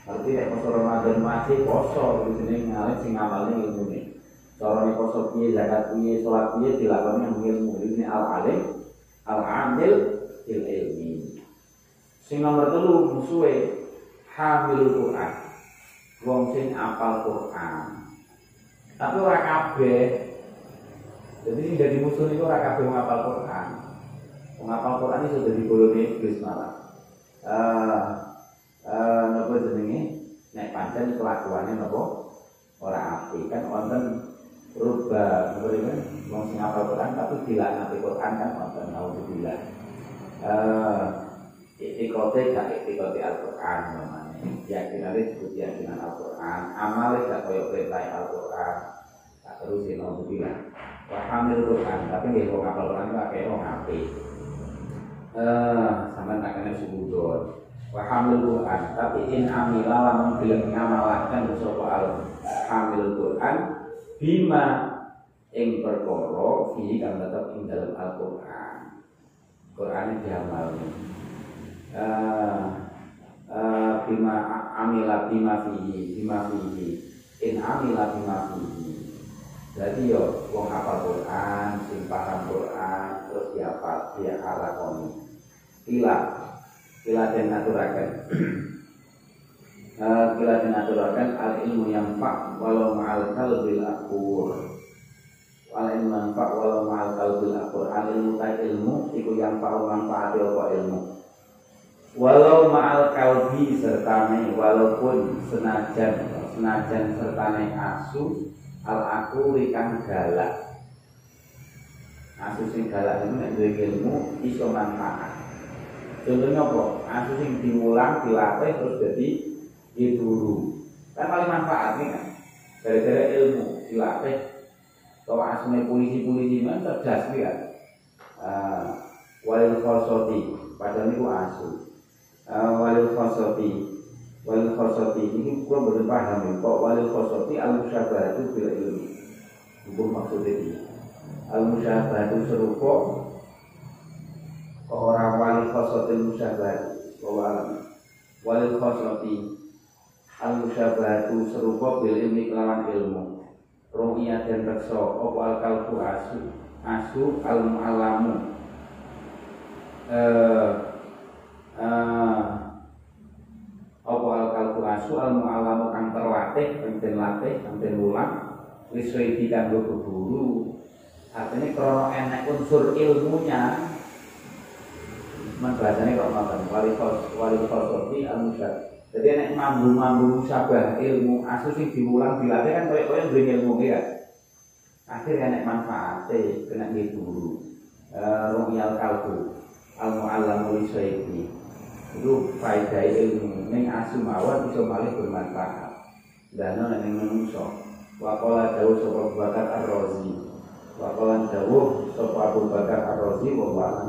Speaker 1: Ngerti nek poso Ramadan wajib poso itu jenenge ngalim sing ngamalne ilmune cara nek poso piye zakat piye salat piye dilakoni nganggo ilmu. Ini al alim al amil il ilmi sing nomor telu musuhe hamil Quran. Wong sing apal Quran tapi ora kabeh. Jadi sing jadi musuh itu ora kabeh ngapal Quran. Ngapal Quran itu sudah digolongi iblis malah. Eh eh napa jenenge? Nek pancen kelakuane napa? Ora kan wonten rubah napa kan wong sing hafal Quran tapi dilaknati Quran kan wonten naudzubillah. Eh itikote gak itikote Al-Qur'an namanya keyakinan disebut keyakinan Al-Qur'an. Amal gak koyo perintah Al-Qur'an. Tak terusin naudzubillah wah hamil Quran tapi nggih wong hafal Quran kok akeh wong apik eh sampean tak kena sudut wa hamil Quran tapi in amila lamun gelem ngamalaken sapa al hamil Quran bima ing perkara fi kang tetep ing dalam Al-Qur'an. Qur'an diamal eh eh bima amila bima fihi bima fihi. In amila bima fihi. Jadi yo wong hafal Quran sing paham Quran terus dia apa dia lakoni kila kila dan aturakan. Kila dan aturakan al ilmu yang pak walau ma'al kalbil akur. Wal ilmu yang pak walau ma'al kalbil akur. Al ilmu ta ilmu iku yang pak manfaat apa ilmu walau ma'al kalbi serta walaupun senajan senajan sertane asu al aku ikan galak. Asu sing galak itu nek duwe ilmu iso manfaat. Contohnya apa? Asu sing diulang dilatih terus jadi dulu kan paling manfaat nih kan gara-gara ilmu dilatih. Kalau asune polisi-polisi kan cerdas nih kan uh, walil khosoti padahal itu asu uh, walil khosoti. Walil khosoti ini gua belum paham ya kok walil khosoti al musyabah itu bila ilmi. Hukum maksudnya ini. Al musyabah itu serupa orang walil khosoti musyabah bahwa walil? Khosoti al musyabah itu serupa bil ilmi kelawan ilmu. Ru'iyah dan reksa Opo al kalbu asu? Asu al mu'alamu eh, eh, apa al kalbu asu al mu'alamu kang terlatih kang den latih kang den ulang liswedi kanggo keburu artinya krono enek unsur ilmunya membahasanya kok ngoten wali wali falsafi al musyad. Jadi enek mambu-mambu musabah ilmu asu sing diulang dilatih kan koyo-koyo duwe ilmu ya. Akhirnya enek manfaate kena guru. Uh, ru'yal kalbu al mu'allamu liswedi itu faedah ilmu. Ning asu mawon bisa malih bermanfaat. Dana ning menungso waqala dawuh sapa Abu Bakar Ar-Razi. Waqala dawuh sapa Abu Bakar Ar-Razi wa alam